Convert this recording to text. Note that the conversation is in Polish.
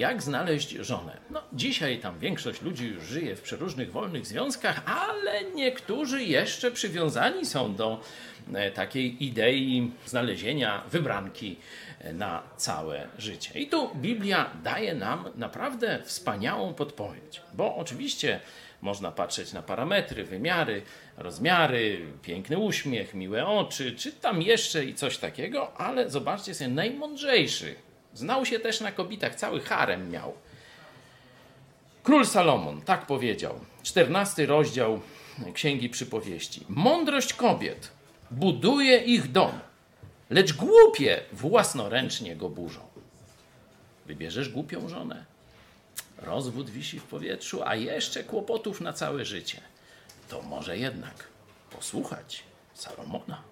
jak znaleźć żonę. No, dzisiaj tam większość ludzi już żyje w przeróżnych wolnych związkach, ale niektórzy jeszcze przywiązani są do e, takiej idei znalezienia wybranki e, na całe życie. I tu Biblia daje nam naprawdę wspaniałą podpowiedź, bo oczywiście można patrzeć na parametry, wymiary, rozmiary, piękny uśmiech, miłe oczy, czy tam jeszcze i coś takiego, ale zobaczcie sobie, najmądrzejszy. Znał się też na kobietach, cały harem miał. Król Salomon tak powiedział, 14 rozdział Księgi Przypowieści. Mądrość kobiet buduje ich dom, lecz głupie własnoręcznie go burzą. Wybierzesz głupią żonę? rozwód wisi w powietrzu, a jeszcze kłopotów na całe życie, to może jednak posłuchać Salomona.